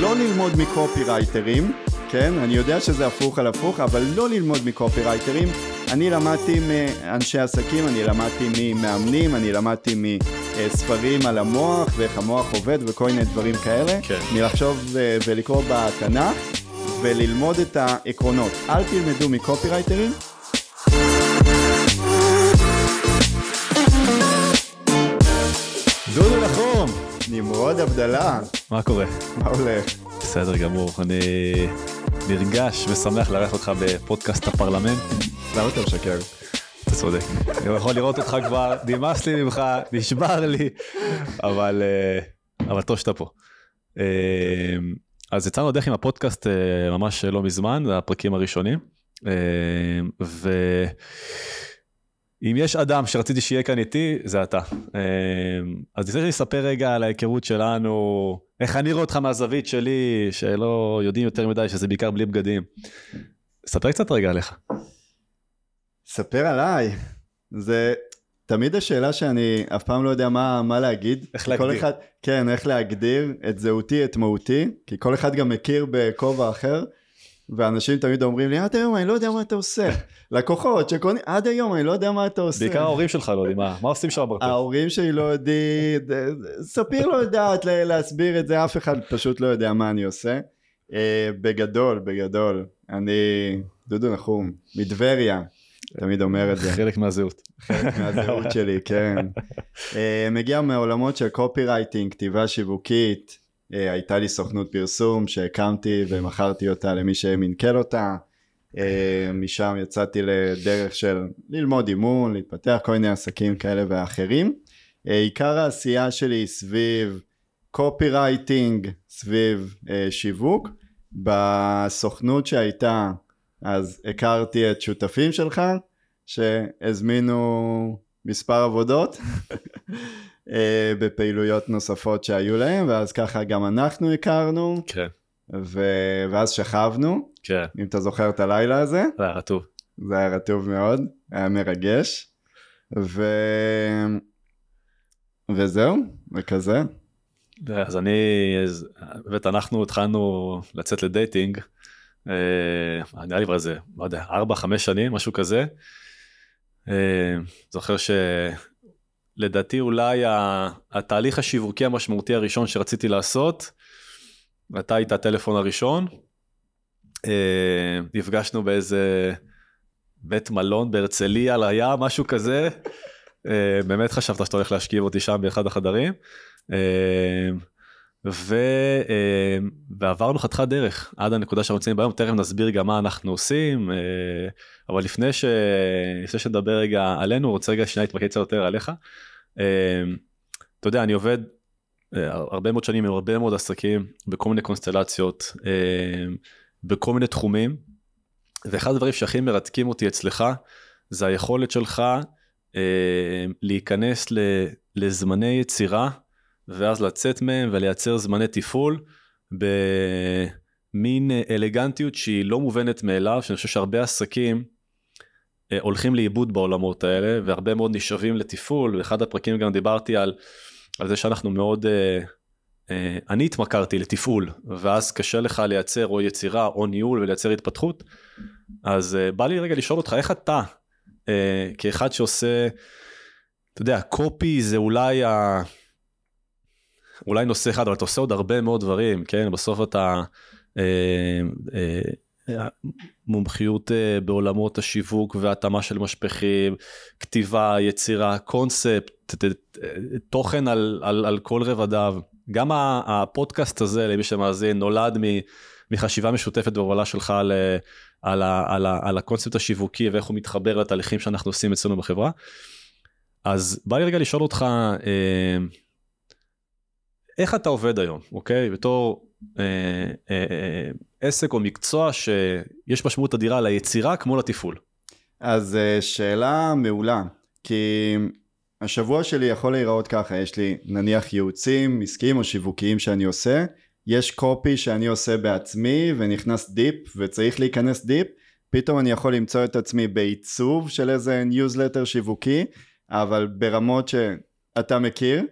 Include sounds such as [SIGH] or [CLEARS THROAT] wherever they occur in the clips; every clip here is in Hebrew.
לא ללמוד מקופירייטרים, כן? אני יודע שזה הפוך על הפוך, אבל לא ללמוד מקופירייטרים. אני למדתי מאנשי עסקים, אני למדתי ממאמנים, אני למדתי מספרים על המוח ואיך המוח עובד וכל מיני דברים כאלה. כן. מלחשוב אה, ולקרוא בתנ"ך וללמוד את העקרונות. אל תלמדו מקופירייטרים. נמרוד הבדלה, מה קורה? מה הולך? בסדר גמור, אני נרגש ושמח לארח אותך בפודקאסט הפרלמנט. למה אתה משקר? אתה צודק. אני יכול לראות אותך כבר, נמאס לי ממך, נשבר לי, אבל, אה, אבל טוב שאתה פה. אה, אז יצאנו לדרך עם הפודקאסט אה, ממש לא מזמן, זה הפרקים הראשונים. ואם יש אדם שרציתי שיהיה כאן איתי, זה אתה. אז לפני שאני אספר רגע על ההיכרות שלנו, איך אני רואה אותך מהזווית שלי, שלא יודעים יותר מדי, שזה בעיקר בלי בגדים. ספר קצת רגע עליך. ספר עליי. זה תמיד השאלה שאני אף פעם לא יודע מה, מה להגיד. איך כל להגדיר. אחד, כן, איך להגדיר את זהותי, את מהותי, כי כל אחד גם מכיר בכובע אחר, ואנשים תמיד אומרים לי, עד היום אני לא יודע מה אתה עושה. [LAUGHS] לקוחות שקונים, עד היום אני לא יודע מה אתה עושה. בעיקר ההורים שלך לא יודעים מה, מה עושים שם ברטל. ההורים שלי לא יודעים, ספיר לא יודעת להסביר את זה, אף אחד פשוט לא יודע מה אני עושה. אה, בגדול, בגדול, אני דודו נחום, מטבריה, תמיד אומר את זה. חלק מהזהות. חלק מהזהות שלי, כן. [LAUGHS] אה, מגיע מעולמות של קופי רייטינג, כתיבה שיווקית, הייתה לי סוכנות פרסום שהקמתי ומכרתי אותה למי שמנכ"ל אותה. אה, משם יצאתי לדרך של ללמוד אימון, להתפתח, כל מיני עסקים כאלה ואחרים. אה, עיקר העשייה שלי היא סביב קופי רייטינג, סביב אה, שיווק. בסוכנות שהייתה, אז הכרתי את שותפים שלך, שהזמינו מספר עבודות אה, [LAUGHS] בפעילויות נוספות שהיו להם, ואז ככה גם אנחנו הכרנו, כן, ו... ואז שכבנו, כן, אם אתה זוכר את הלילה הזה, זה היה רטוב. זה היה רטוב מאוד, היה מרגש, ו... וזהו, וכזה. אז אני, באמת אנחנו התחלנו לצאת לדייטינג, אה, נראה לי כבר איזה, לא יודע, 4-5 שנים, משהו כזה. אה, זוכר שלדעתי אולי התהליך השיווקי המשמעותי הראשון שרציתי לעשות, אתה היית הטלפון הראשון. אה, נפגשנו באיזה בית מלון בהרצליה על הים, משהו כזה. אה, באמת חשבת שאתה הולך להשכיב אותי שם באחד החדרים. ו, אה, ועברנו חתיכת דרך עד הנקודה שאנחנו נמצאים ביום, תכף נסביר גם מה אנחנו עושים, אה, אבל לפני, ש, לפני שנדבר רגע עלינו, רוצה רגע שנייה להתמקד קצת יותר עליך. אה, אתה יודע, אני עובד הרבה מאוד שנים עם הרבה מאוד עסקים בכל מיני קונסטלציות, בכל מיני תחומים, ואחד הדברים שהכי מרתקים אותי אצלך, זה היכולת שלך להיכנס לזמני יצירה, ואז לצאת מהם ולייצר זמני תפעול במין אלגנטיות שהיא לא מובנת מאליו, שאני חושב שהרבה עסקים אה, הולכים לאיבוד בעולמות האלה, והרבה מאוד נשאבים לתפעול, ואחד הפרקים גם דיברתי על, על זה שאנחנו מאוד, אה, אה, אני התמכרתי לתפעול, ואז קשה לך לייצר או יצירה או ניהול ולייצר התפתחות, אז בא לי רגע לשאול אותך, איך אתה, כאחד שעושה, אתה יודע, קופי זה אולי ה... אולי נושא אחד, אבל אתה עושה עוד הרבה מאוד דברים, כן? בסוף אתה... אה, אה, מומחיות אה, בעולמות השיווק והתאמה של משפכים, כתיבה, יצירה, קונספט, תוכן על, על, על כל רבדיו. גם הפודקאסט הזה, למי שמאזין, נולד מ- מחשיבה משותפת והובלה שלך על, אה, על, על, על הקונספט השיווקי ואיך הוא מתחבר לתהליכים שאנחנו עושים אצלנו בחברה. אז בא לי רגע לשאול אותך, אה, איך אתה עובד היום, אוקיי? בתור אה, אה, אה, עסק או מקצוע שיש משמעות אדירה ליצירה כמו לתפעול. אז אה, שאלה מעולה, כי השבוע שלי יכול להיראות ככה, יש לי נניח ייעוצים עסקיים או שיווקיים שאני עושה, יש copy שאני עושה בעצמי ונכנס deep וצריך להיכנס deep, פתאום אני יכול למצוא את עצמי בעיצוב של איזה ניוזלטר שיווקי, אבל ברמות שאתה מכיר,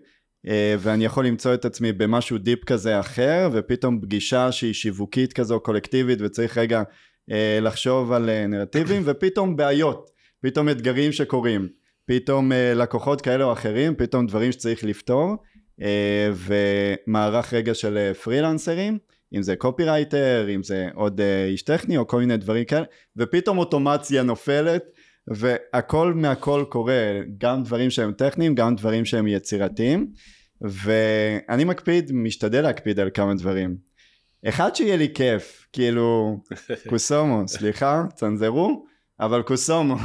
ואני יכול למצוא את עצמי במשהו deep כזה אחר, ופתאום פגישה שהיא שיווקית כזו קולקטיבית, וצריך רגע אה, לחשוב על אה, נרטיבים, ופתאום בעיות, פתאום אתגרים שקורים, פתאום לקוחות כאלה או אחרים, פתאום דברים שצריך לפתור, ומערך רגע של פרילנסרים. אם זה קופירייטר, אם זה עוד איש טכני או כל מיני דברים כאלה, ופתאום אוטומציה נופלת והכל מהכל קורה, גם דברים שהם טכניים, גם דברים שהם יצירתיים, ואני מקפיד, משתדל להקפיד על כמה דברים. אחד שיהיה לי כיף, כאילו, [LAUGHS] קוסומו, סליחה, צנזרו, אבל קוסומו,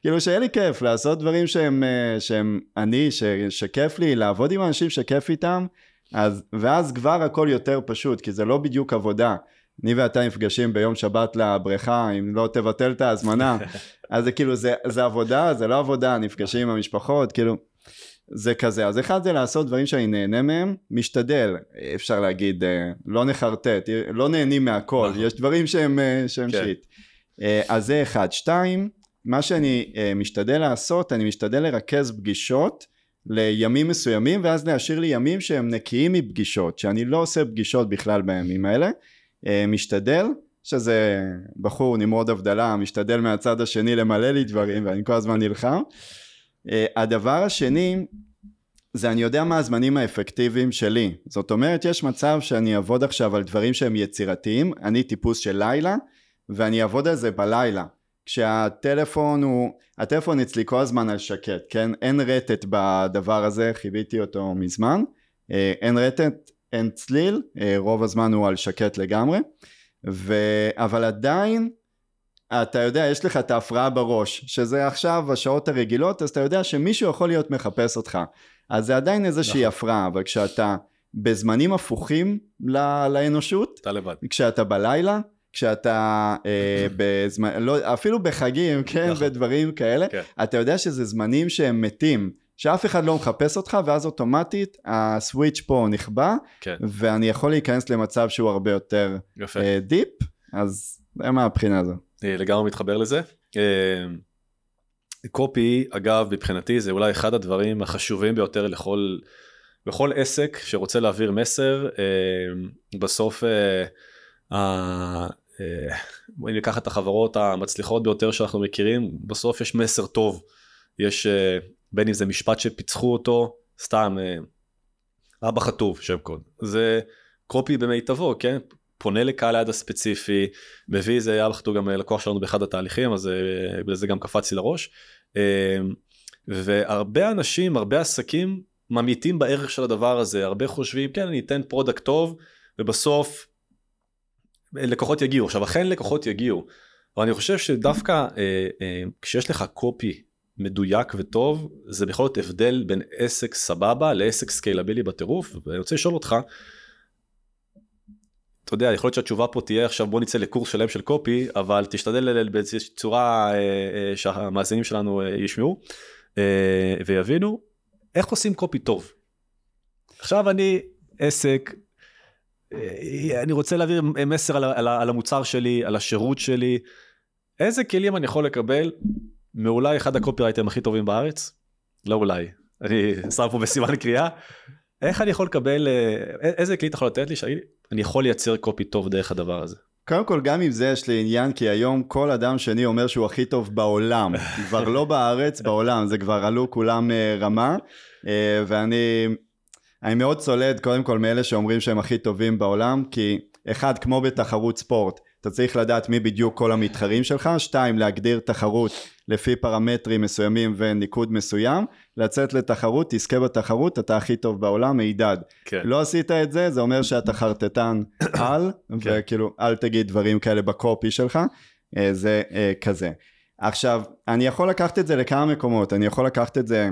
כאילו שיהיה לי כיף לעשות דברים שהם, אה, שהם אני, ש, שכיף לי, לעבוד עם אנשים שכיף איתם, אז, ואז כבר הכל יותר פשוט, כי זה לא בדיוק עבודה. אני ואתה נפגשים ביום שבת לבריכה, אם לא תבטל את ההזמנה, [LAUGHS] אז זה כאילו, זה, זה עבודה, זה לא עבודה, נפגשים עם המשפחות, כאילו, זה כזה. אז אחד זה לעשות דברים שאני נהנה מהם, משתדל, אפשר להגיד, אה, לא נחרטט, לא נהנים מהכל, נכון. יש דברים שהם, אה, שהם כן. שיט. אה, אז זה אחד. שתיים, מה שאני משתדל לעשות, אני משתדל לרכז פגישות לימים מסוימים, ואז להשאיר לי ימים שהם נקיים מפגישות, שאני לא עושה פגישות בכלל בימים האלה. אה, משתדל, שזה בחור נמרוד הבדלה, משתדל מהצד השני למלא לי דברים ואני כל הזמן נלחם. אה, הדבר השני זה אני יודע מה הזמנים האפקטיביים שלי. זאת אומרת יש מצב שאני אעבוד עכשיו על דברים שהם יצירתיים, אני טיפוס של לילה ואני אעבוד על זה בלילה. כשהטלפון הוא, הטלפון אצלי כל הזמן על שקט, כן? אין רטט בדבר הזה, חיוויתי אותו מזמן. אה, אין רטט, אין צליל, אה, רוב הזמן הוא על שקט לגמרי, ו... אבל עדיין אתה יודע, יש לך את ההפרעה בראש, שזה עכשיו השעות הרגילות, אז אתה יודע שמישהו יכול להיות מחפש אותך. אז זה עדיין איזושהי נכון. הפרעה, אבל כשאתה בזמנים הפוכים לאנושות, אתה לבד. כשאתה בלילה, כשאתה אה, [CLEARS THROAT] בזמן, לא, אפילו בחגים, כן, נכון. ודברים כאלה, כן. אתה יודע שזה זמנים שהם מתים. שאף אחד לא מחפש אותך ואז אוטומטית הסוויץ' פה נכבה כן. ואני יכול להיכנס למצב שהוא הרבה יותר יפה. uh, דיפ אז זה מהבחינה הזו. אה, לגמרי מתחבר לזה. קופי uh, אגב מבחינתי זה אולי אחד הדברים החשובים ביותר לכל לכל עסק שרוצה להעביר מסר uh, בסוף uh, uh, אם ניקח את החברות המצליחות ביותר שאנחנו מכירים בסוף יש מסר טוב יש בין אם זה משפט שפיצחו אותו, סתם אה, אבא חטוב שם קוד. זה copy במיטבו, כן? פונה לקהל היעד הספציפי, מביא איזה אבא חטוב גם לקוח שלנו באחד התהליכים, אז בגלל זה גם קפץ לי לראש. אה, והרבה אנשים, הרבה עסקים ממעיטים בערך של הדבר הזה, הרבה חושבים, כן, אני אתן product טוב, ובסוף לקוחות יגיעו. עכשיו, אכן לקוחות יגיעו, אבל אני חושב שדווקא אה, אה, כשיש לך copy מדויק וטוב זה בכל זאת הבדל בין עסק סבבה לעסק סקיילבילי בטירוף ואני רוצה לשאול אותך. אתה יודע יכול להיות שהתשובה פה תהיה עכשיו בוא נצא לקורס שלם של copy אבל תשתדל באיזושהי צורה אה, אה, שהמאזינים שלנו אה, ישמעו ויבינו איך עושים copy טוב. עכשיו אני עסק אני רוצה להעביר מסר על, על, על המוצר שלי על השירות שלי איזה כלים אני יכול לקבל מאולי אחד הקופירייטרים הכי טובים בארץ, לא אולי, אני שם פה בסימן קריאה, איך אני יכול לקבל, אה, איזה כלי אתה יכול לתת לי שאני יכול לייצר קופי טוב דרך הדבר הזה. קודם כל גם עם זה יש לי עניין כי היום כל אדם שני אומר שהוא הכי טוב בעולם. [LAUGHS] כבר לא בארץ בעולם. זה כבר עלו כולם אה, רמה. אה, ואני אני מאוד צולד קודם כל מאלה שאומרים שהם הכי טובים בעולם כי אחד כמו בתחרות ספורט אתה צריך לדעת מי בדיוק כל המתחרים שלך, שתיים להגדיר תחרות לפי פרמטרים מסוימים וניקוד מסוים, לצאת לתחרות, תזכה בתחרות, אתה הכי טוב בעולם, מידד. כן. לא עשית את זה, זה אומר שאתה חרטטן [COUGHS] על, כן. וכאילו אל תגיד דברים כאלה בקופי שלך, אה, זה אה, כזה. עכשיו, אני יכול לקחת את זה לכמה מקומות, אני יכול לקחת את זה...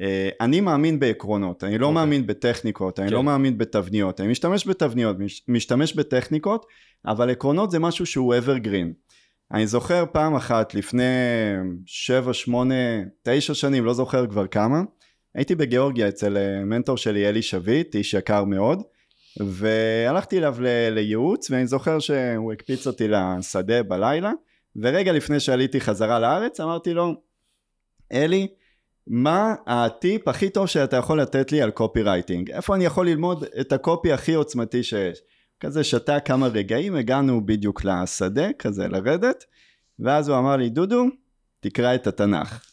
אה, אני מאמין בעקרונות, אני לא okay. אוקיי. מאמין בטכניקות, אני. לא כן. מאמין בתבניות, אני משתמש בתבניות, משתמש בטכניקות, אבל עקרונות זה משהו שהוא evergreen. אני זוכר פעם אחת לפני 7, 8, 9 שנים, לא זוכר כבר כמה, הייתי בגיאורגיה אצל אה, מנטור שלי אלי שביט, איש יקר מאוד, והלכתי אליו לייעוץ ואני זוכר שהוא הקפיץ אותי לשדה בלילה, ורגע לפני שעליתי חזרה לארץ אמרתי לו, אלי, מה הטיפ הכי טוב שאתה יכול לתת לי על קופי רייטינג? איפה אני יכול ללמוד את הקופי הכי עוצמתי שיש? כזה שתה כמה רגעים, הגענו בדיוק לשדה, כזה לרדת, ואז הוא אמר לי, דודו, תקרא את התנ"ך.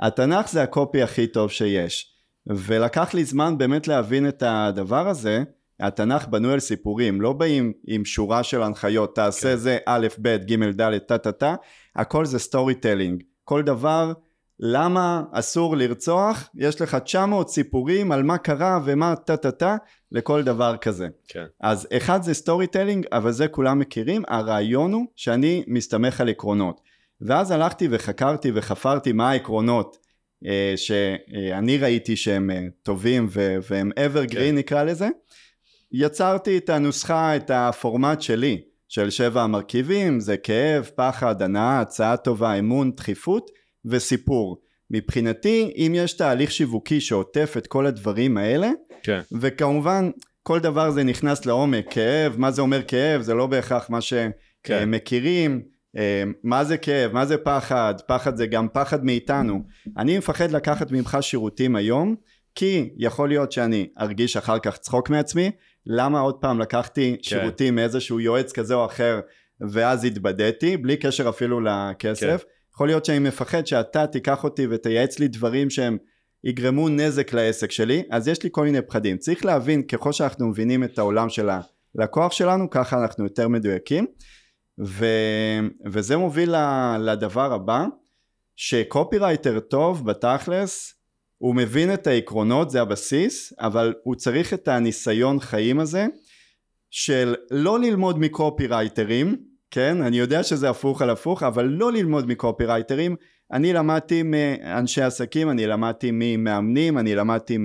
התנ"ך זה הקופי הכי טוב שיש. ולקח לי זמן באמת להבין את הדבר הזה. התנ"ך בנוי על סיפורים, לא באים עם שורה של הנחיות, תעשה כן. זה א', ב', ג', ד', טה טה טה, הכל זה storytelling. כל דבר, למה אסור לרצוח, יש לך 900 סיפורים על מה קרה ומה טה טה טה, לכל דבר כזה. כן. אז אחד זה storytelling, אבל זה כולם מכירים, הרעיון הוא שאני מסתמך על עקרונות. ואז הלכתי וחקרתי וחפרתי מה העקרונות אה, שאני ראיתי שהם אה, טובים והם evergreen כן. נקרא לזה. יצרתי את הנוסחה, את הפורמט שלי, של שבע המרכיבים, זה כאב, פחד, הנאה, הצעה טובה, אמון, דחיפות וסיפור. מבחינתי, אם יש תהליך שיווקי שעוטף את כל הדברים האלה, כן. וכמובן, כל דבר זה נכנס לעומק, כאב, מה זה אומר כאב, זה לא בהכרח מה שמכירים, כן. אה, מה זה כאב, מה זה פחד, פחד זה גם פחד מאיתנו. אני מפחד לקחת ממך שירותים היום, כי יכול להיות שאני ארגיש אחר כך צחוק מעצמי, למה עוד פעם לקחתי כן. שירותים מאיזשהו יועץ כזה או אחר, ואז התבדיתי, בלי קשר אפילו לכסף. כן. יכול להיות שאני מפחד שאתה תיקח אותי ותייעץ לי דברים שהם יגרמו נזק לעסק שלי, אז יש לי כל מיני פחדים. צריך להבין, ככל שאנחנו מבינים את העולם של הלקוח שלנו, ככה אנחנו יותר מדויקים. ו, וזה מוביל לדבר הבא, שקופירייטר טוב בתכלס, הוא מבין את העקרונות, זה הבסיס, אבל הוא צריך את הניסיון חיים הזה, של לא ללמוד מקופירייטרים, כן? אני יודע שזה הפוך על הפוך, אבל לא ללמוד מקופירייטרים. אני למדתי מאנשי עסקים, אני למדתי ממאמנים, אני למדתי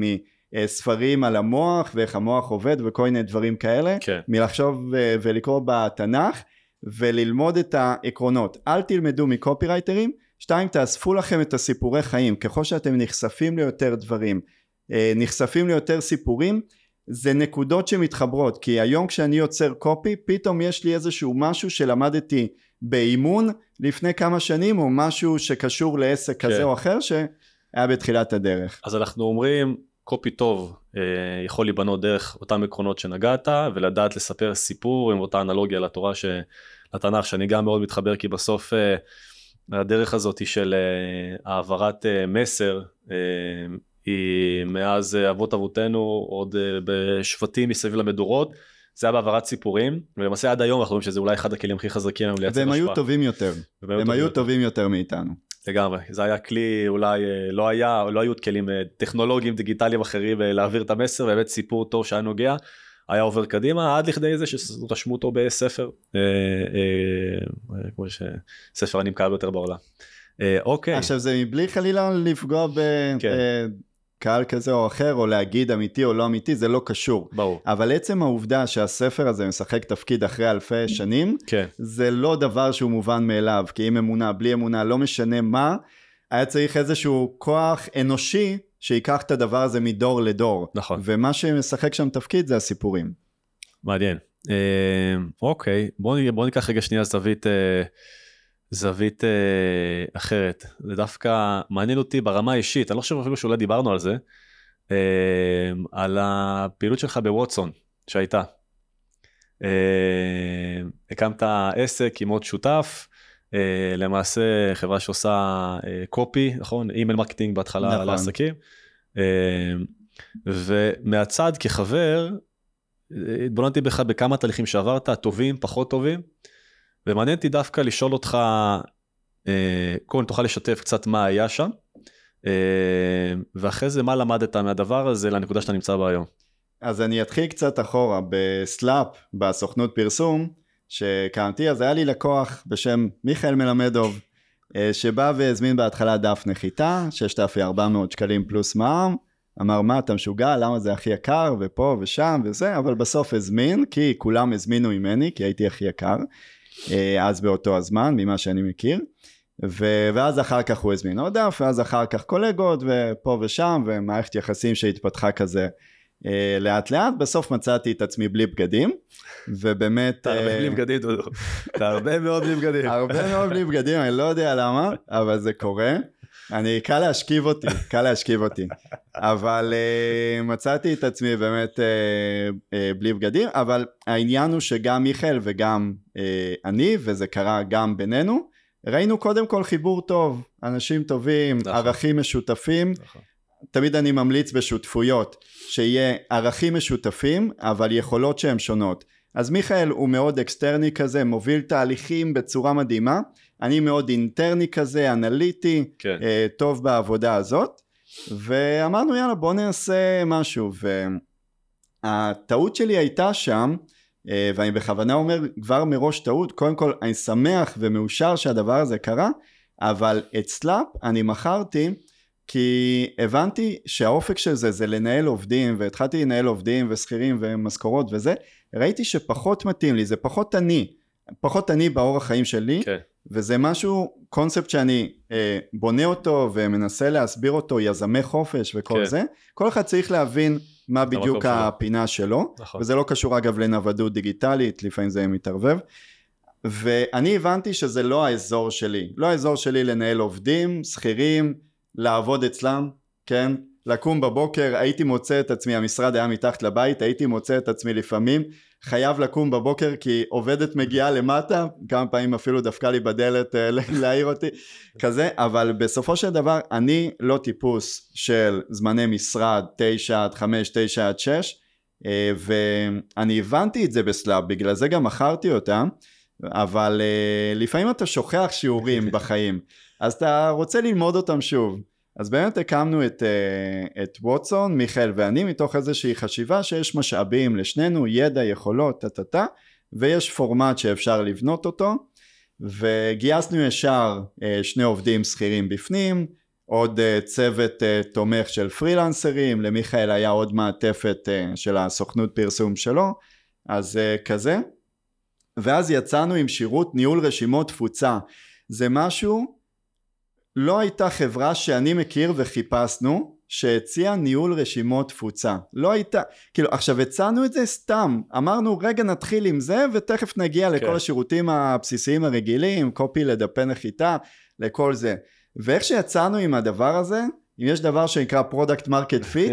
מספרים על המוח ואיך המוח עובד וכל מיני דברים כאלה, כן. מלחשוב ולקרוא בתנ"ך. וללמוד את העקרונות. אל תלמדו מקופירייטרים. שתיים, תאספו לכם את הסיפורי חיים. ככל שאתם נחשפים ליותר דברים, אה, נחשפים ליותר סיפורים, זה נקודות שמתחברות. כי היום כשאני יוצר קופי, פתאום יש לי איזשהו משהו שלמדתי באימון לפני כמה שנים, או משהו שקשור לעסק כן. כזה או אחר, שהיה בתחילת הדרך. אז אנחנו אומרים, קופי טוב אה, יכול להיבנות דרך אותם עקרונות שנגעת ולדעת לספר סיפור עם אותה אנלוגיה לתורה ש... לתנ"ך שאני גם מאוד מתחבר כי בסוף אה, הדרך הזאת של אה, העברת מסר היא מאז אבות אבותינו עוד בשבטים מסביב למדורות זה היה בהעברת סיפורים ולמעשה עד היום אנחנו רואים שזה אולי אחד הכלים הכי חזקים היום לייצר השפעה. והם היו טובים יותר, הם היו טובים יותר מאיתנו. לגמרי, זה היה כלי אולי אה, לא היה, לא היו כלים אה, טכנולוגיים דיגיטליים אחרים אה, להעביר את המסר, באמת סיפור טוב שהיה נוגע, היה עובר קדימה עד לכדי זה שרשמו אותו בספר, כמו שספר הנמכר ביותר בעולם. אוקיי. עכשיו זה מבלי חלילה לפגוע ב... כן. קהל כזה או אחר, או להגיד אמיתי או לא אמיתי, זה לא קשור. ברור. אבל עצם העובדה שהספר הזה משחק תפקיד אחרי אלפי שנים, כן. זה לא דבר שהוא מובן מאליו, כי אם אמונה, בלי אמונה, לא משנה מה, היה צריך איזשהו כוח אנושי שיקח את הדבר הזה מדור לדור. נכון. ומה שמשחק שם תפקיד זה הסיפורים. מעניין. אה, אוקיי, בואו בוא ניקח רגע שנייה זווית... אה... זווית אה, אחרת זה דווקא מעניין אותי ברמה האישית אני לא חושב אפילו שאולי דיברנו על זה אה, על הפעילות שלך בווטסון שהייתה. אה, הקמת עסק עם עוד שותף אה, למעשה חברה שעושה אה, copy נכון email marketing בהתחלה נכון. לעסקים אה, ומהצד כחבר אה, התבוננתי בך בכמה תהליכים שעברת טובים פחות טובים. ומעניין אותי דווקא לשאול אותך, אה, קודם תוכל לשתף קצת מה היה שם, אה, ואחרי זה מה למדת מהדבר הזה לנקודה שאתה נמצא בה היום. אז אני אתחיל קצת אחורה, בסלאפ, בסוכנות פרסום, שקמתי, אז היה לי לקוח בשם מיכאל מלמדוב, אה, שבא והזמין בהתחלה דף נחיתה, 6,400 שקלים פלוס מע"מ, אמר מה אתה משוגע? למה זה הכי יקר? ופה ושם וזה אבל בסוף הזמין כי כולם הזמינו ממני כי הייתי הכי יקר אז באותו הזמן, ממה שאני מכיר. ו- ואז אחר כך הוא הזמין עוד דף, ואז אחר כך קולגות, ופה ושם, ומערכת יחסים שהתפתחה כזה אה, לאט לאט. בסוף מצאתי את עצמי בלי בגדים, ובאמת... אתה הרבה אה, בלי בגדים, דודו. אתה הרבה מאוד בלי בגדים. הרבה מאוד בלי בגדים, אני לא יודע למה, אבל זה קורה. אני, קל להשכיב אותי, קל להשכיב אותי. אבל uh, מצאתי את עצמי באמת uh, uh, בלי בגדים, אבל העניין הוא שגם מיכאל וגם uh, אני, וזה קרה גם בינינו, ראינו קודם כל חיבור טוב, אנשים טובים, נכון. ערכים משותפים. נכון. תמיד אני ממליץ בשותפויות, שיהיה ערכים משותפים, אבל יכולות שהן שונות. אז מיכאל הוא מאוד external י כזה, מוביל תהליכים בצורה מדהימה, אני מאוד internal י כזה, אנליטי, כן. אה, טוב בעבודה הזאת, ואמרנו יאללה בוא נעשה משהו, והטעות שלי הייתה שם, אה, ואני בכוונה אומר כבר מראש טעות, קודם כל אני שמח ומאושר שהדבר הזה קרה, אבל את סלאפ אני מכרתי כי הבנתי שהאופק של זה זה לנהל עובדים והתחלתי לנהל עובדים ושכירים ומשכורות וזה ראיתי שפחות מתאים לי זה פחות אני פחות אני באורח חיים שלי. כן. וזה משהו קונספט שאני אה, בונה אותו ומנסה להסביר אותו יזמי חופש וכל. כן. זה כל אחד צריך להבין מה בדיוק הפינה שלו נכון. וזה לא קשור אגב לנוודות דיגיטלית לפעמים זה מתערבב ואני הבנתי שזה לא האזור שלי לא האזור שלי לנהל עובדים שכירים לעבוד אצלם, כן? לקום בבוקר, הייתי מוצא את עצמי, המשרד היה מתחת לבית, הייתי מוצא את עצמי לפעמים חייב לקום בבוקר כי עובדת מגיעה למטה, כמה פעמים אפילו דפקה לי בדלת אה, [LAUGHS] להעיר אותי, כזה, אבל בסופו של דבר אני לא טיפוס של זמני משרד 9 עד 5, 9 עד 6, אה, ואני הבנתי את זה בסלאב, בגלל זה גם מכרתי אותם, אבל אה, לפעמים אתה שוכח שיעורים [LAUGHS] בחיים. אז אתה רוצה ללמוד אותם שוב. אז באמת הקמנו את, אה, את ווטסון, מיכאל ואני, מתוך איזושהי חשיבה שיש משאבים לשנינו, ידע, יכולות, טה-טה-טה, ויש פורמט שאפשר לבנות אותו, וגייסנו ישר אה, שני עובדים שכירים בפנים, עוד אה, צוות תומך של פרילנסרים, למיכאל היה עוד מעטפת של הסוכנות פרסום שלו, אז כזה. ואז יצאנו עם שירות ניהול רשימות תפוצה. זה משהו לא הייתה חברה שאני מכיר וחיפשנו שהציעה ניהול רשימות תפוצה לא הייתה כאילו עכשיו הצענו את זה סתם אמרנו רגע נתחיל עם זה ותכף נגיע כן. לכל השירותים הבסיסיים הרגילים קופי לדפי נחיתה לכל זה ואיך שיצאנו עם הדבר הזה אם יש דבר שנקרא product market fit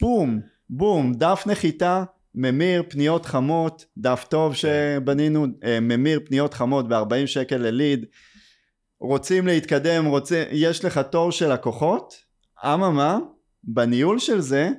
בום בום דף נחיתה ממיר פניות חמות דף טוב כן. שבנינו אה, ממיר פניות חמות ב-40 שקל לליד רוצים להתקדם, רוצה, יש לך תור של לקוחות, אממה, בניהול של זה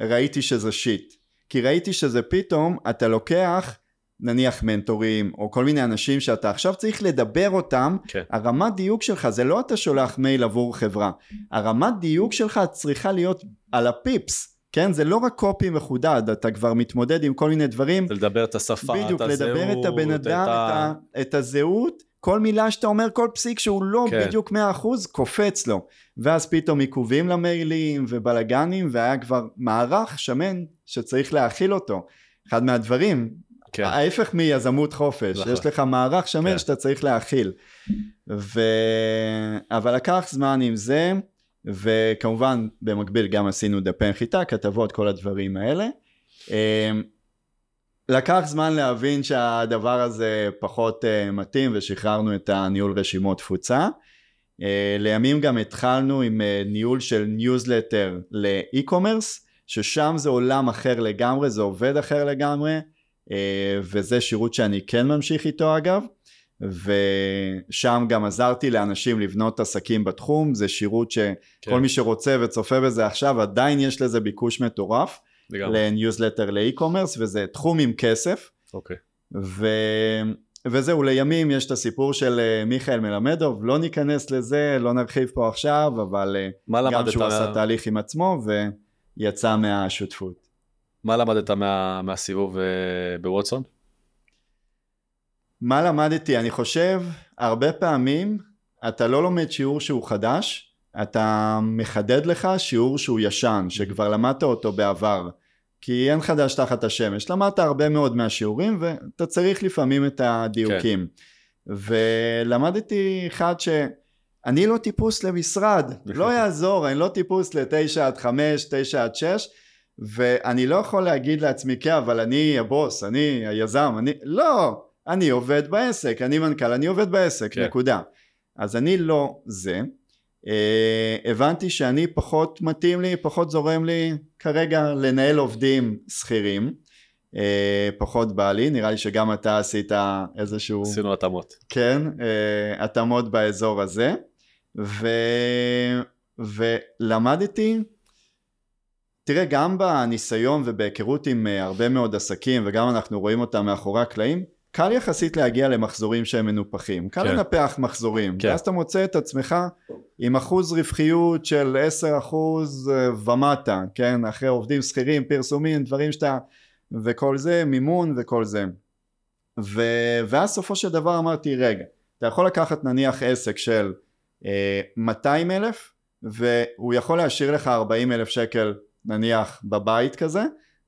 ראיתי שזה שיט. כי ראיתי שזה פתאום, אתה לוקח נניח מנטורים או כל מיני אנשים שאתה עכשיו צריך לדבר אותם, כן. הרמת דיוק שלך זה לא אתה שולח מייל עבור חברה, הרמת דיוק שלך צריכה להיות על הפיפס, כן? זה לא רק קופי מחודד, אתה כבר מתמודד עם כל מיני דברים. לדבר את השפה, בדיוק, את הזהות. בדיוק, לדבר את הבן אדם, את, ה... את, הזהות, כל מילה שאתה אומר, כל פסיק שהוא לא כן. בדיוק 100% קופץ לו. ואז פתאום עיכובים למיילים ובלאגנים, והיה כבר מערך שמן שצריך להכיל אותו. אחד מהדברים, כן. ההפך מיזמות חופש, נכון. יש לך מערך שמן כן. שאתה צריך להכיל. ו... אבל לקח זמן עם זה, וכמובן במקביל גם עשינו דפי נחיתה, כתבות, כל הדברים האלה. אמ, לקח זמן להבין שהדבר הזה פחות uh, מתאים ושחררנו את הניהול רשימות תפוצה. Uh, לימים גם התחלנו עם uh, ניהול של ניוזלטר ל e-commerce, ששם זה עולם אחר לגמרי, זה עובד אחר לגמרי, וזה שירות שאני כן ממשיך איתו אגב, ושם גם עזרתי לאנשים לבנות עסקים בתחום, זה שירות שכל כן. מי שרוצה וצופה בזה עכשיו, עדיין יש לזה ביקוש מטורף. לניוזלטר ל e-commerce וזה תחום עם כסף. אוקיי. ו... וזהו לימים יש את הסיפור של אה, מיכאל מלמדוב לא ניכנס לזה לא נרחיב פה עכשיו אבל אה, גם שהוא עשה תהליך עם עצמו ויצא מהשותפות. מה למדת מה, מהסיבוב אה, בווטסון? מה למדתי אני חושב הרבה פעמים אתה לא לומד שיעור שהוא חדש אתה מחדד לך שיעור שהוא ישן, שכבר למדת אותו בעבר. כי אין חדש תחת השמש. למדת הרבה מאוד מהשיעורים ואתה צריך לפעמים את הדיוקים. כן. ולמדתי אחד שאני לא טיפוס למשרד, לא יעזור, אני לא טיפוס לתשע עד חמש, תשע עד שש, ואני לא יכול להגיד לעצמי, כן, אבל אני הבוס, אני היזם, אני... לא, אני עובד בעסק, אני מנכ"ל, אני עובד בעסק, כן. נקודה. אז אני לא זה. אה, הבנתי שאני פחות מתאים לי, פחות זורם לי כרגע לנהל עובדים שכירים, אה, פחות בא לי, נראה לי שגם אתה עשית איזשהו... עשינו התאמות. כן, אה, התאמות באזור הזה, ו... ולמדתי, תראה, גם בניסיון ובהיכרות עם הרבה מאוד עסקים, וגם אנחנו רואים אותם מאחורי הקלעים, קל יחסית להגיע למחזורים שהם מנופחים, קל כן. לנפח מחזורים, כן. ואז אתה מוצא את עצמך עם אחוז רווחיות של 10 אחוז אה, ומטה, כן, אחרי עובדים שכירים, פרסומים, דברים שאתה, וכל זה, מימון וכל זה. ו... ואז סופו של דבר אמרתי, רגע, אתה יכול לקחת נניח עסק של אה, 200 אלף, והוא יכול להשאיר לך 40 אלף שקל נניח בבית כזה,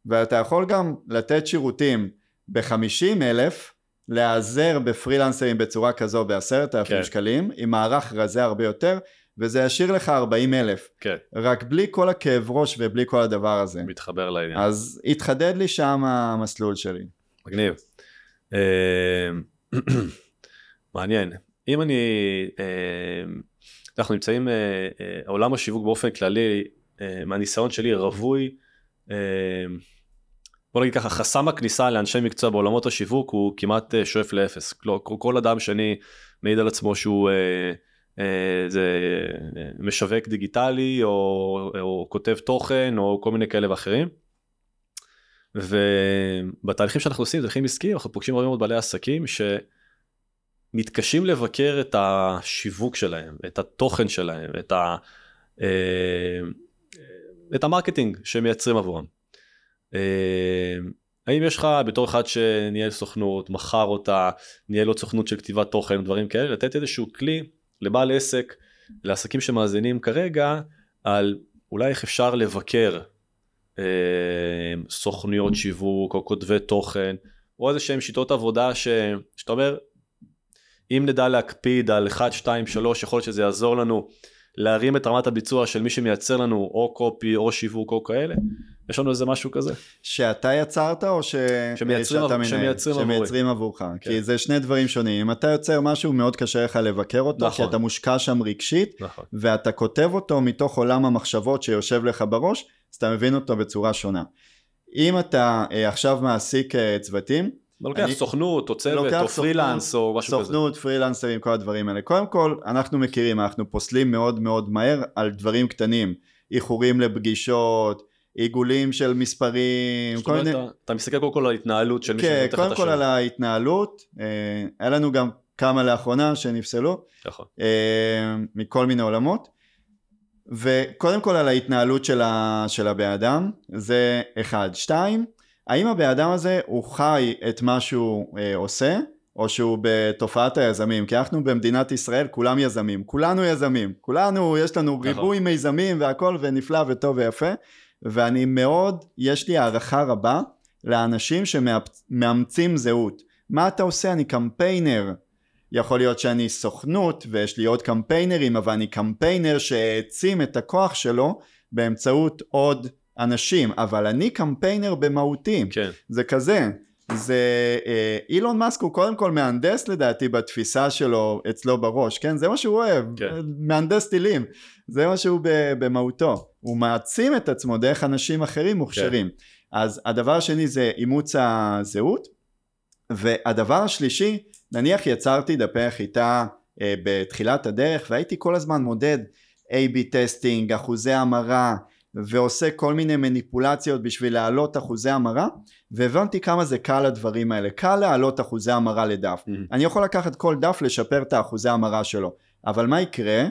ואתה יכול גם לתת שירותים ב-50 אלף, להיעזר בפרילנסרים בצורה כזו בעשרת אלפים כן. שקלים, עם מערך רזה הרבה יותר, וזה ישאיר לך 40 אלף, כן, רק בלי כל הכאב ראש ובלי כל הדבר הזה. מתחבר לעניין. אז התחדד לי שם המסלול שלי. מגניב. אה, [CLEARS THROAT] מעניין. אם אני, אה, אנחנו נמצאים, אה, עולם השיווק באופן כללי, מהניסיון שלי רווי, בוא נגיד ככה, חסם הכניסה לאנשי מקצוע בעולמות השיווק הוא כמעט אה, שואף לאפס. כל, כל אדם שאני מעיד על עצמו שהוא אה, אה, זה אה, משווק דיגיטלי או, או כותב תוכן או כל מיני כאלה ואחרים. ובתהליכים שאנחנו עושים, תהליכים עסקיים, אנחנו פוגשים הרבה מאוד בעלי עסקים שמתקשים לבקר את השיווק שלהם, את התוכן שלהם, את, ה, אה, את המרקטינג שהם מייצרים עבורם. אה, האם יש לך בתור אחד שניהל סוכנות, מכר אותה, ניהל עוד סוכנות של כתיבת תוכן, דברים כאלה, לתת איזשהו כלי לבעל עסק, לעסקים שמאזינים כרגע, על אולי איך אפשר לבקר אה, סוכנויות שיווק או כותבי תוכן, או איזה שהם שיטות עבודה ש... שאתה אומר, אם נדע להקפיד על 1, 2, 3, יכול להיות שזה יעזור לנו להרים את רמת הביצוע של מי שמייצר לנו או קופי או שיווק או כאלה. יש לנו איזה משהו כזה? שאתה יצרת או ש... שמייצרים שאתה מנהל? שמייצרים. שמייצרים עבורך. כן. כי זה שני דברים שונים. אם אתה יוצר משהו מאוד קשה לך לבקר אותו, נכון. כי אתה מושקע שם רגשית, נכון. ואתה כותב אותו מתוך עולם המחשבות שיושב לך בראש, אז אתה מבין אותו בצורה שונה. אם אתה אה, עכשיו מעסיק אה, צוותים, לוקח אני- סוכנות או צוות או פרילנס או משהו כזה. סוכנות, פרילנסרים, כל הדברים האלה. קודם כל, אנחנו מכירים, אנחנו פוסלים מאוד מאוד מהר על דברים קטנים. איחורים לפגישות, עיגולים של מספרים, זאת. אומרת, אתה- אתה מסתכל קודם כל על ההתנהלות של מי כן, שנותן לך את קודם כל. על ההתנהלות, אה, היה לנו גם כמה לאחרונה שנפסלו, נכון. אה, מכל מיני עולמות, וקודם כל על ההתנהלות של, ה, של הבן אדם, זה אחד. שתיים, האם הבן אדם הזה הוא חי את מה שהוא אה, עושה, או שהוא בתופעת היזמים, כי אנחנו במדינת ישראל כולם יזמים, כולנו יזמים, כולנו, יש לנו נכון. ריבוי מיזמים והכל ונפלא וטוב ויפה, ואני מאוד, יש לי הערכה רבה לאנשים שמאמצים זהות. מה אתה עושה? אני קמפיינר. יכול להיות שאני סוכנות ויש לי עוד קמפיינרים, אבל אני קמפיינר שהעצים את הכוח שלו באמצעות עוד אנשים, אבל אני קמפיינר במהותי. כן. זה כזה. זה אה, אילון מאסק הוא קודם כל מהנדס לדעתי בתפיסה שלו אצלו בראש, כן? זה מה שהוא אוהב, כן. מהנדס טילים, זה מה שהוא במהותו, הוא מעצים את עצמו דרך אנשים אחרים מוכשרים. אז הדבר השני זה אימוץ הזהות, והדבר השלישי, נניח יצרתי דפי נחיתה אה, בתחילת הדרך והייתי כל הזמן מודד A-B testing, אחוזי המרה, ועושה כל מיני מניפולציות בשביל להעלות אחוזי המרה, והבנתי כמה זה קל הדברים האלה, קל להעלות אחוזי המרה לדף. Mhm. אני יכול לקחת כל דף לשפר את האחוזי המרה שלו, אבל מה יקרה?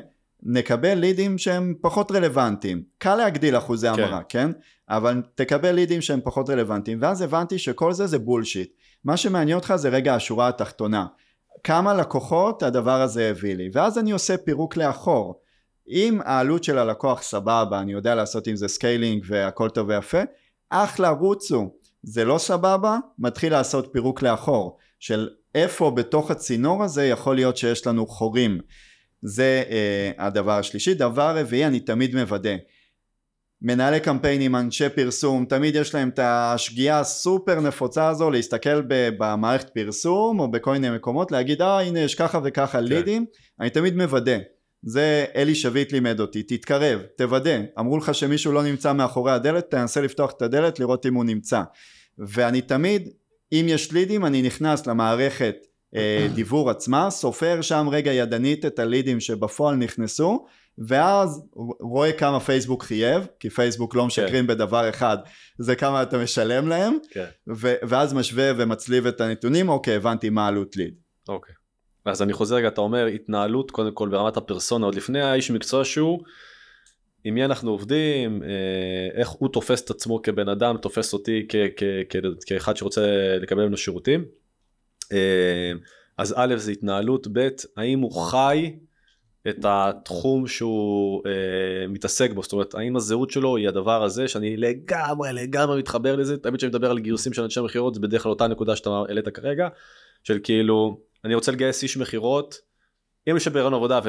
נקבל לידים שהם פחות רלוונטיים. קל להגדיל אחוזי כן. המרה, כן? אבל תקבל לידים שהם פחות רלוונטיים, ואז הבנתי שכל זה זה bullshit. מה שמעניין אותך זה רגע השורה התחתונה. כמה לקוחות הדבר הזה הביא לי, ואז אני עושה פירוק לאחור. אם העלות של הלקוח סבבה, אני יודע לעשות עם זה scaling והכל טוב ויפה, אחלה רוצו. זה לא סבבה, מתחיל לעשות פירוק לאחור, של איפה בתוך הצינור הזה יכול להיות שיש לנו חורים. זה אה, הדבר השלישי. דבר רביעי, אני תמיד מוודא. מנהלי קמפיינים, אנשי פרסום, תמיד יש להם את השגיאה הסופר נפוצה הזו להסתכל ב- במערכת פרסום או בכל מיני מקומות, להגיד אה הנה יש ככה וככה לידים, אני תמיד מוודא. זה אלי שביט לימד אותי, תתקרב, תוודא, אמרו לך שמישהו לא נמצא מאחורי הדלת, תנסה לפתוח את הדלת לראות אם הוא נמצא. ואני תמיד, אם יש לידים, אני נכנס למערכת אה, [COUGHS] דיבור עצמה, סופר שם רגע ידנית את הלידים שבפועל נכנסו, ואז רואה כמה פייסבוק חייב, כי פייסבוק לא משקרים כן. בדבר אחד, זה כמה אתה משלם להם, כן. ואז משווה ומצליב את הנתונים, אוקיי, הבנתי מה עלות ליד. אוקיי. אז אני חוזר רגע, אתה אומר התנהלות קודם כל ברמת הפרסונה, עוד לפני האיש מקצוע שהוא, עם מי אנחנו עובדים, אה, איך הוא תופס את עצמו כבן אדם, תופס אותי כ- כ- כ- כאחד שרוצה לקבל ממנו שירותים. אה, אז א' זה התנהלות, ב' האם הוא חי את התחום שהוא אה, מתעסק בו, זאת אומרת האם הזהות שלו היא הדבר הזה שאני לגמרי לגמרי מתחבר לזה, תמיד כשאני מדבר על גיוסים של אנשי מכירות זה בדרך כלל אותה נקודה שאתה העלית כרגע, של כאילו אני רוצה לגייס איש מכירות, אם יש ברעיון עבודה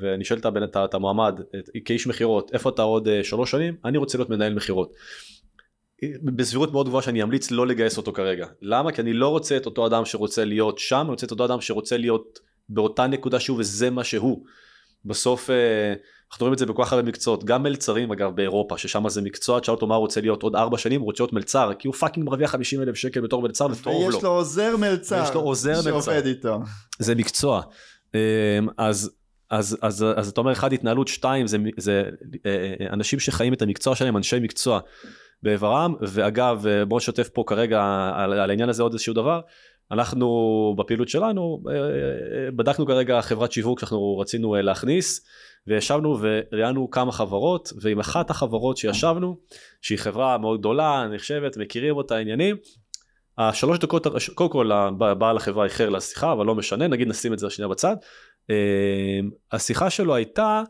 ואני שואל את, את המועמד כאיש מכירות איפה אתה עוד אה, שלוש שנים, אני רוצה להיות מנהל מכירות. בסבירות מאוד גבוהה שאני אמליץ לא לגייס אותו כרגע. למה? כי אני לא רוצה את אותו אדם שרוצה להיות שם, אני רוצה את אותו אדם שרוצה להיות באותה נקודה שהוא וזה מה שהוא. בסוף אה, אנחנו רואים את זה בכל כך הרבה מקצועות, גם מלצרים אגב באירופה, ששם זה מקצוע, תשאל אותו מה הוא רוצה להיות עוד ארבע שנים, הוא רוצה להיות מלצר, כי הוא fucking מרוויח 50 אלף שקל בתור מלצר וטוב לו. ויש לו עוזר מלצר. יש לו עוזר מלצר. שעובד איתו. זה מקצוע. אה, אז אז, אז, אז אתה אומר אחד התנהלות, שתיים זה, זה אה, אנשים שחיים את המקצוע שלהם, אנשי מקצוע באיברם, ואגב בוא נשתף פה כרגע על, על העניין הזה עוד איזשהו דבר, אנחנו בפעילות שלנו אה, אה, בדקנו כרגע חברת שיווק שאנחנו רצינו אה, להכניס וישבנו וראיינו כמה חברות ועם אחת החברות שישבנו שהיא חברה מאוד גדולה נחשבת מכירים אותה עניינים השלוש דקות קודם כל בעל החברה איחר לשיחה אבל לא משנה נגיד נשים את זה שנייה בצד השיחה שלו הייתה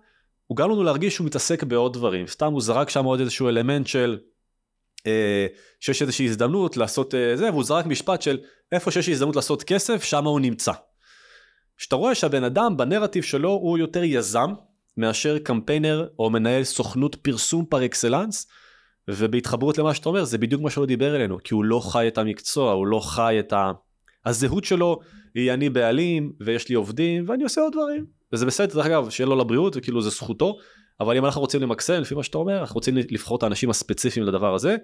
הוא גרם לנו להרגיש שהוא מתעסק בעוד דברים סתם הוא זרק שם עוד איזשהו אלמנט של אה, שיש איזושהי הזדמנות לעשות אה, זה, והוא זרק משפט של איפה שיש הזדמנות לעשות כסף, שם הוא נמצא. כשאתה רואה שהבן אדם בנרטיב שלו הוא יותר יזם מאשר קמפיינר או מנהל סוכנות פרסום פר אקסלנס, ובהתחברות למה שאתה אומר זה בדיוק מה שהוא דיבר אלינו, כי הוא לא חי את המקצוע, הוא לא חי את ה... הזהות שלו היא אני בעלים ויש לי עובדים ואני עושה עוד דברים וזה בסדר דרך אגב שיהיה לו לבריאות וכאילו זה זכותו אבל אם אנחנו רוצים למקסם לפי מה שאתה אומר אנחנו רוצים לבחור את האנשים הספציפיים לדבר הזה.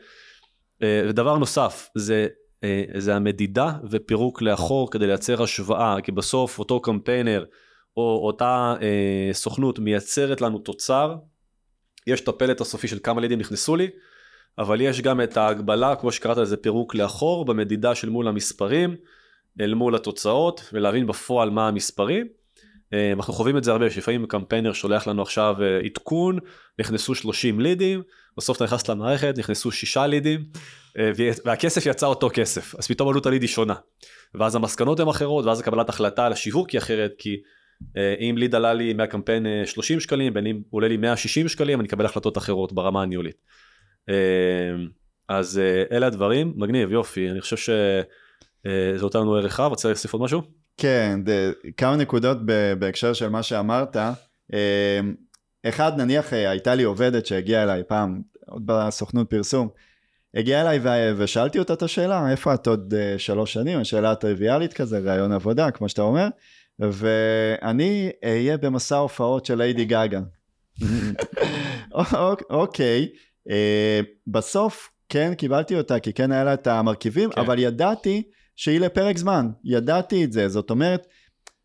אה, ודבר נוסף זה אה, זה המדידה ופירוק לאחור כדי לייצר השוואה כי בסוף אותו קמפיינר או אותה אה, סוכנות מייצרת לנו תוצר. יש את הפלט הסופי של כמה לידים נכנסו לי אבל יש גם את ההגבלה כמו שקראת לזה פירוק לאחור במדידה של מול המספרים אל מול התוצאות ולהבין בפועל מה המספרים. אה, אנחנו חווים את זה הרבה, שלפעמים קמפיינר שולח לנו עכשיו אה, עדכון, נכנסו 30 לידים, בסוף אתה נכנס למערכת, נכנסו 6 לידים, אה, והכסף יצא אותו כסף, אז פתאום עלות הליד היא שונה. ואז המסקנות הן אחרות, ואז הקבלת החלטה על השיווק היא אחרת, כי אם ליד עלה לי מהקמפיין 30 שקלים, בין אם עולה לי 160 שקלים, אני אקבל החלטות אחרות ברמה הניהולית. אז אלה הדברים, מגניב, יופי, אני חושב שזה נותן לנו ערך רב, רוצה להוסיף עוד משהו? כן, דה, כמה נקודות בהקשר של מה שאמרת. אמ, אחד, נניח אה, הייתה לי עובדת שהגיעה אליי פעם, עוד בסוכנות פרסום, הגיעה אליי ושאלתי אותה את השאלה, איפה את עוד אה, שלוש שנים? השאלה הטריוויאלית כזה, ראיון עבודה, כמו שאתה אומר, ואני אהיה במסע הופעות של ליידי גאגה. [LAUGHS] [LAUGHS] אוקיי, אה, בסוף כן קיבלתי אותה, כי כן היה לה את המרכיבים, כן. אבל ידעתי שהיא לפרק זמן, ידעתי את זה, זאת אומרת,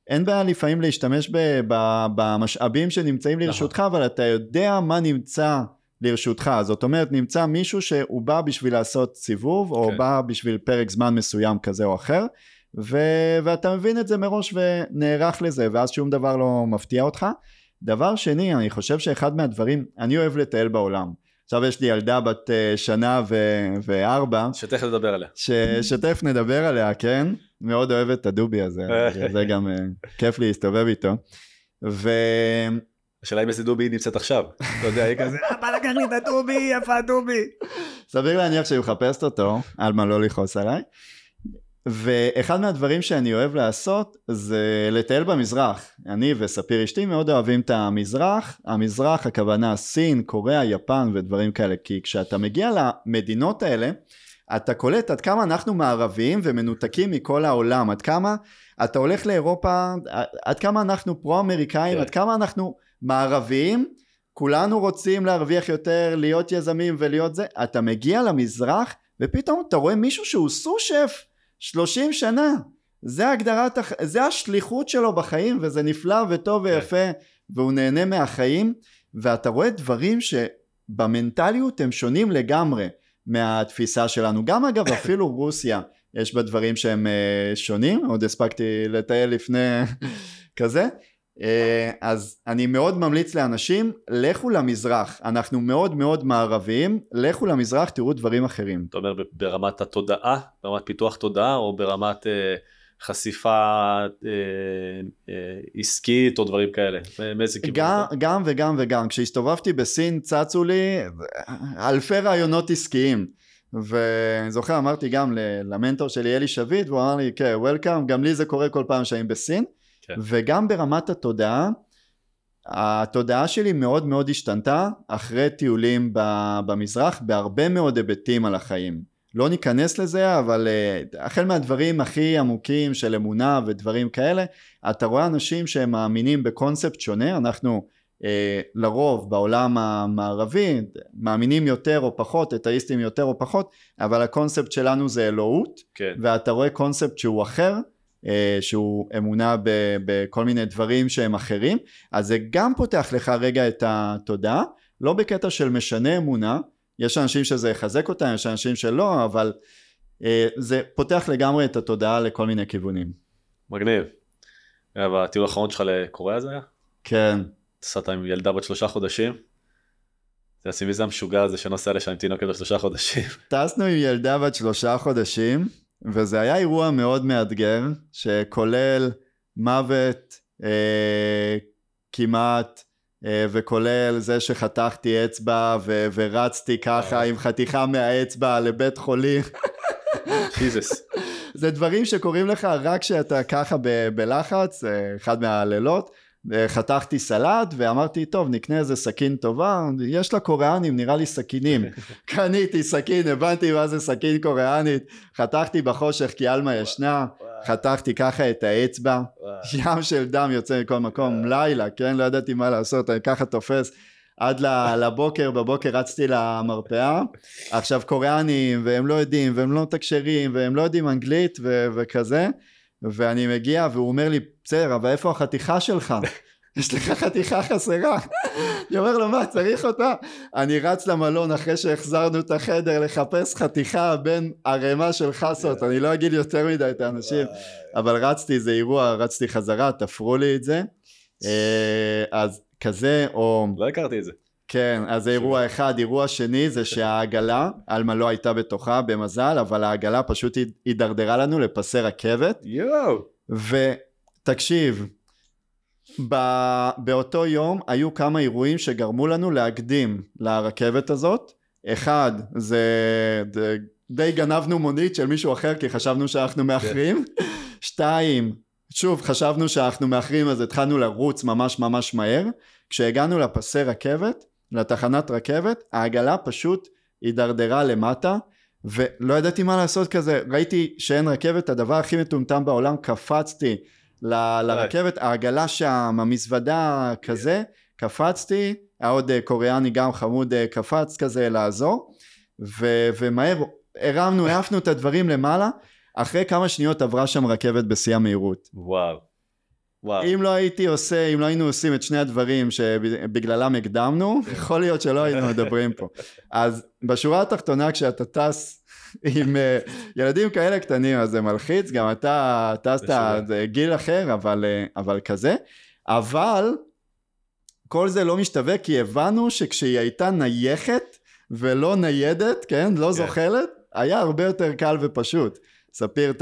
אין בעיה לפעמים להשתמש ב, ב, במשאבים שנמצאים נכון. לרשותך, אבל אתה יודע מה נמצא לרשותך, זאת אומרת נמצא מישהו שהוא בא בשביל לעשות סיבוב, או כן. בא בשביל פרק זמן מסוים כזה או אחר, ו, ואתה מבין את זה מראש ונערך לזה, ואז שום דבר לא מפתיע אותך. דבר שני, אני חושב שאחד מהדברים, אני אוהב לטייל בעולם. עכשיו יש לי ילדה בת uh, שנה ו- וארבע. שתכף נדבר עליה. ש- שתכף נדבר עליה, כן? מאוד אוהב את הדובי הזה, [LAUGHS] זה גם uh, כיף לי להסתובב איתו. ו... השאלה אם איזה דובי נמצאת עכשיו. אתה יודע, היא כזה, אבא לקח לי את הדובי, איפה הדובי? סביר להניח שהיא מחפשת אותו, על מה לא לכעוס עליי. ואחד מהדברים שאני אוהב לעשות זה לטייל במזרח. אני וספיר אשתי מאוד אוהבים את המזרח. המזרח הכוונה סין, קוריאה, יפן ודברים כאלה. כי כשאתה מגיע למדינות האלה, אתה קולט עד כמה אנחנו מערביים ומנותקים מכל העולם, עד כמה אתה הולך לאירופה, עד כמה אנחנו פרו-אמריקאים, כן. עד כמה אנחנו מערביים, כולנו רוצים להרוויח יותר, להיות יזמים ולהיות זה, אתה מגיע למזרח ופתאום אתה רואה מישהו שהוא סו-שף 30 שנה, זה הגדרת, זה השליחות שלו בחיים וזה נפלא וטוב כן. ויפה והוא נהנה מהחיים. ואתה רואה דברים שבמנטליות הם שונים לגמרי מהתפיסה שלנו, גם אגב [COUGHS] אפילו רוסיה יש בה דברים שהם אה, שונים, עוד הספקתי לטייל לפני [COUGHS] כזה, אז אני מאוד ממליץ לאנשים, לכו למזרח, אנחנו מאוד מאוד מערביים, לכו למזרח, תראו דברים אחרים. אתה אומר ברמת התודעה, ברמת פיתוח תודעה, או ברמת אה, חשיפה אה, אה, עסקית או דברים כאלה? מאיזה כיוון? גם, גם וגם וגם, כשהסתובבתי בסין צצו לי אלפי רעיונות עסקיים. ואני זוכר אמרתי גם למנטור שלי אלי שביט והוא אמר לי כן וולקאם גם לי זה קורה כל פעם שאני בסין כן. וגם ברמת התודעה התודעה שלי מאוד מאוד השתנתה אחרי טיולים במזרח בהרבה מאוד היבטים על החיים לא ניכנס לזה אבל uh, החל מהדברים הכי עמוקים של אמונה ודברים כאלה אתה רואה אנשים שהם מאמינים בקונספט שונה אנחנו uh, לרוב בעולם המערבי מאמינים יותר או פחות אתאיסטים יותר או פחות אבל הקונספט שלנו זה אלוהות כן. ואתה רואה קונספט שהוא אחר אה, שהוא אמונה בכל מיני דברים שהם אחרים, אז זה גם פותח לך רגע את התודעה, לא בקטע של משנה אמונה, יש אנשים שזה יחזק אותם, יש אנשים שלא, אבל אה, זה פותח לגמרי את התודעה לכל מיני כיוונים. מגניב. והטיול האחרון שלך לקוריאה זה היה? כן. נסעת עם ילדה בת שלושה חודשים? זה הסימי זה המשוגע הזה שנוסע לשם עם תינוקת בשלושה חודשים. טסנו עם ילדה בת שלושה חודשים. וזה היה אירוע מאוד מאתגר, שכולל מוות אה, כמעט, אה, וכולל זה שחתכתי אצבע ו- ורצתי ככה עם חתיכה מהאצבע לבית חולים. ג'יזוס. זה דברים שקורים לך רק כשאתה ככה ב- בלחץ, אה, אחד מהלילות. חתכתי סלט ואמרתי טוב נקנה איזה סכין טובה יש לה קוריאנים נראה לי סכינים. [LAUGHS] קניתי סכין הבנתי מה זה סכין קוריאנית. חתכתי בחושך כי עלמה ישנה חתכתי ככה את האצבע. ים של דם יוצא מכל מקום לילה כן? לא ידעתי מה לעשות אני ככה תופס. עד לבוקר, בבוקר רצתי למרפאה, עכשיו קוריאנים והם לא יודעים והם לא מתקשרים והם לא יודעים אנגלית ו- וכזה ואני מגיע והוא אומר לי בסדר אבל איפה החתיכה שלך? [LAUGHS] יש לך חתיכה חסרה. אני אומר לו מה צריך אותה? אני רץ למלון אחרי שהחזרנו את החדר לחפש חתיכה בין ערימה של חסות. אני לא אגיד יותר מדי את האנשים אבל רצתי זה אירוע רצתי חזרה תפרו לי את זה. אה, אז כזה או לא הכרתי את זה כן, אז זה אירוע אחד. אירוע שני זה שהעגלה, עלמה לא הייתה בתוכה במזל, אבל העגלה פשוט הידרדרה לנו לפסי רכבת. יואו. ותקשיב, באותו יום היו כמה אירועים שגרמו לנו להקדים לרכבת הזאת. אחד, זה, די גנבנו מונית של מישהו אחר כי חשבנו שאנחנו מאחרים. כן. שתיים, שוב חשבנו שאנחנו מאחרים אז התחלנו לרוץ ממש ממש מהר. כשהגענו לפסי רכבת לתחנת רכבת, העגלה פשוט הידרדרה למטה, ולא ידעתי מה לעשות כזה, ראיתי שאין רכבת, הדבר הכי מטומטם בעולם, קפצתי ל- לרכבת, העגלה שם, המזוודה כזה, קפצתי, היה עוד אה, קוריאני גם חמוד אה, קפץ כזה לעזור, ו- ומהר הרמנו, העפנו את הדברים למעלה, אחרי כמה שניות עברה שם רכבת בשיא המהירות. וואו. וואו. אם לא הייתי עושה, אם לא היינו עושים את שני הדברים שבגללם הקדמנו, [LAUGHS] יכול להיות שלא היינו [LAUGHS] מדברים פה. אז בשורה התחתונה כשאתה טס עם אה, ילדים כאלה קטנים אז זה מלחיץ, גם אתה טסת גיל אחר, אבל, אה, אבל כזה. אבל כל זה לא משתווה כי הבנו שכשהיא הייתה נייחת ולא ניידת, כן, לא כן. זוחלת, היה הרבה יותר קל ופשוט. ספיר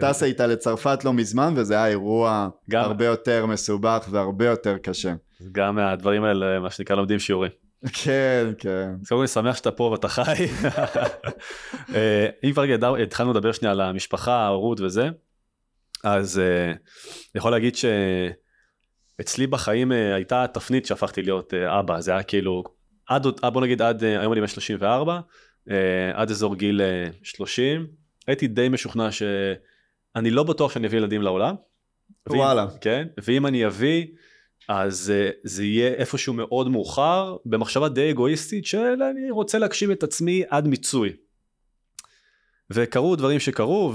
טסה איתה לצרפת לא מזמן וזה היה אירוע גם... הרבה יותר מסובך והרבה יותר קשה. גם מהדברים האלה מה שנקרא לומדים שיעורים. כן כן. אז קודם כל אני שמח שאתה פה ואתה חי. [LAUGHS] אה, אם כבר התחלנו לדבר שנייה על המשפחה, ההורות וזה, אז אני יכול להגיד שאצלי בחיים הייתה תפנית שהפכתי להיות אבא, זה היה כאילו, עד, בוא נגיד עד, היום אני בן 34, עד אזור גיל 30, הייתי די משוכנע שאני לא בטוח שאני אביא ילדים לעולם. וואלה. ואם, כן, ואם אני אביא, אז זה יהיה איפשהו מאוד מאוחר, במחשבה די אגואיסטית של אני רוצה להגשים את עצמי עד מיצוי. וקרו דברים שקרו,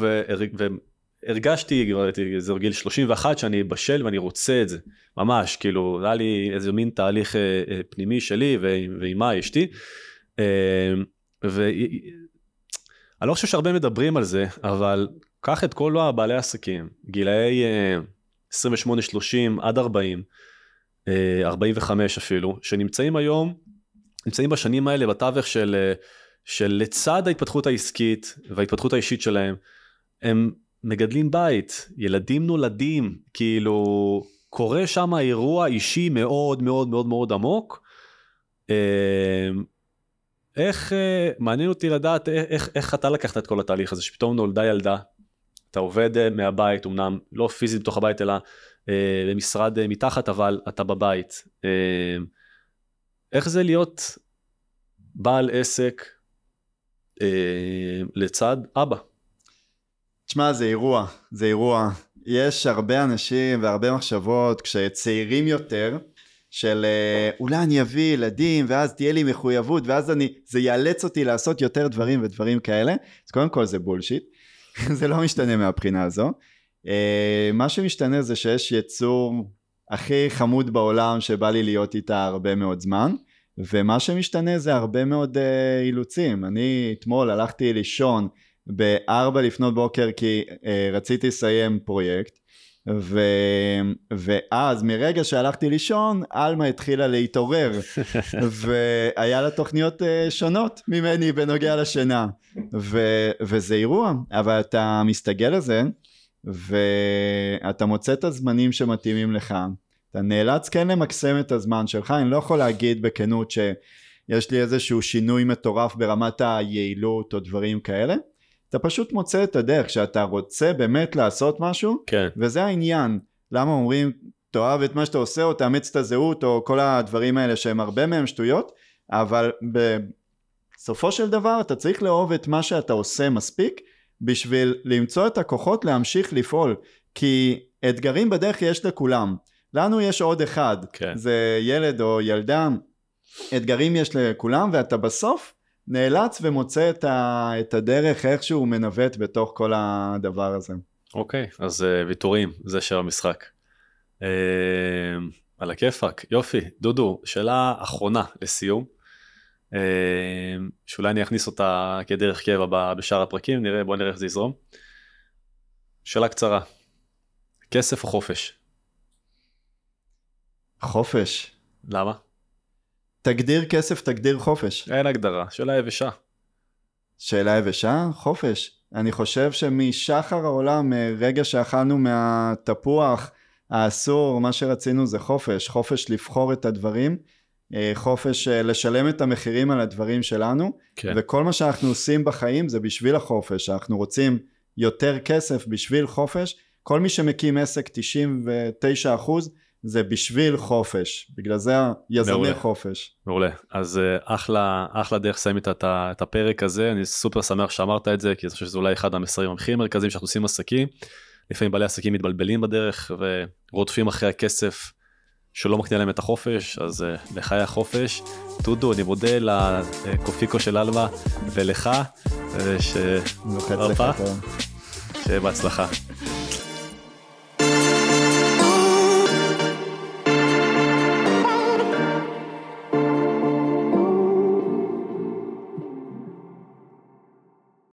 והרגשתי, זה גיל 31 שאני בשל ואני רוצה את זה, ממש, כאילו, היה לי איזה מין תהליך אה, אה, פנימי שלי ועם מה אשתי. אה, ואני לא חושב שהרבה מדברים על זה, אבל קח את כל הבעלי עסקים, גילאי 28-30 עד 40, 45 אפילו, שנמצאים היום, נמצאים בשנים האלה בתווך של שלצד ההתפתחות העסקית וההתפתחות האישית שלהם, הם מגדלים בית, ילדים נולדים, כאילו קורה שם אירוע אישי מאוד מאוד מאוד מאוד עמוק. אה, איך, אה, מעניין אותי לדעת איך, איך אתה לקחת את כל התהליך הזה, שפתאום נולדה ילדה, אתה עובד אה, מהבית, אמנם לא פיזית בתוך הבית אלא במשרד מתחת, אבל אתה בבית. איך זה להיות בעל עסק אה, לצד אבא. תשמע, זה אירוע, זה אירוע. יש הרבה אנשים והרבה מחשבות כשצעירים יותר, של אה, אולי אני אביא ילדים ואז תהיה לי מחויבות ואז אני, זה יאלץ אותי לעשות יותר דברים ודברים כאלה. אז קודם כל זה בולשיט, [LAUGHS] זה לא משתנה מהבחינה הזו. אה, מה שמשתנה זה שיש יצור הכי חמוד בעולם שבא לי להיות איתה הרבה מאוד זמן. ומה שמשתנה זה הרבה מאוד uh, אילוצים. אני אתמול הלכתי לישון בארבע לפנות בוקר כי רציתי לסיים פרויקט, ו... ואז מרגע שהלכתי לישון, עלמה התחילה להתעורר, [LAUGHS] והיה לה תוכניות uh, שונות ממני בנוגע לשינה, ו... וזה אירוע, אבל אתה מסתגל לזה, ואתה מוצא את הזמנים שמתאימים לך, אתה נאלץ כן למקסם את הזמן שלך, אני לא יכול להגיד בכנות שיש לי איזשהו שינוי מטורף ברמת היעילות או דברים כאלה, אתה פשוט מוצא את הדרך, שאתה רוצה באמת לעשות משהו, כן. וזה העניין, למה אומרים תאהב את מה שאתה עושה או תאמץ את הזהות או כל הדברים האלה שהם הרבה מהם שטויות, אבל בסופו של דבר אתה צריך לאהוב את מה שאתה עושה מספיק בשביל למצוא את הכוחות להמשיך לפעול, כי אתגרים בדרך יש לכולם. לנו יש עוד אחד, כן. זה ילד או ילדה, אתגרים יש לכולם ואתה בסוף נאלץ ומוצא את, ה, את הדרך איכשהו מנווט בתוך כל הדבר הזה. אוקיי, אז uh, ויתורים, זה שם המשחק. Uh, על הכיפאק, יופי. דודו, שאלה אחרונה לסיום, uh, שאולי אני אכניס אותה כדרך קבע בשאר הפרקים, נראה, בוא נראה איך זה יזרום. שאלה קצרה, כסף או חופש? חופש. למה? תגדיר כסף, תגדיר חופש. אין הגדרה, שאלה יבשה. שאלה יבשה? חופש. אני חושב שמשחר העולם, מרגע שאכלנו מהתפוח האסור, מה שרצינו זה חופש. חופש לבחור את הדברים, אה, חופש אה, לשלם את המחירים על הדברים שלנו, כן. וכל מה שאנחנו עושים בחיים זה בשביל החופש. אנחנו רוצים יותר כסף בשביל חופש. כל מי שמקים עסק 99 אחוז זה בשביל חופש, בגלל זה יזמי מעולה. חופש. מעולה, אז אה, אחלה, אחלה דרך לסיים את, את הפרק הזה, אני סופר שמח שאמרת את זה, כי אני חושב שזה אולי אחד המסרים הכי מרכזיים שאנחנו עושים עסקים. לפעמים בעלי עסקים מתבלבלים בדרך ורודפים אחרי הכסף שלא מקנה להם את החופש, אז אה, לך היה חופש. טודו, אני מודה לקופיקו של אלמה ולך, ש... שיהיה בהצלחה.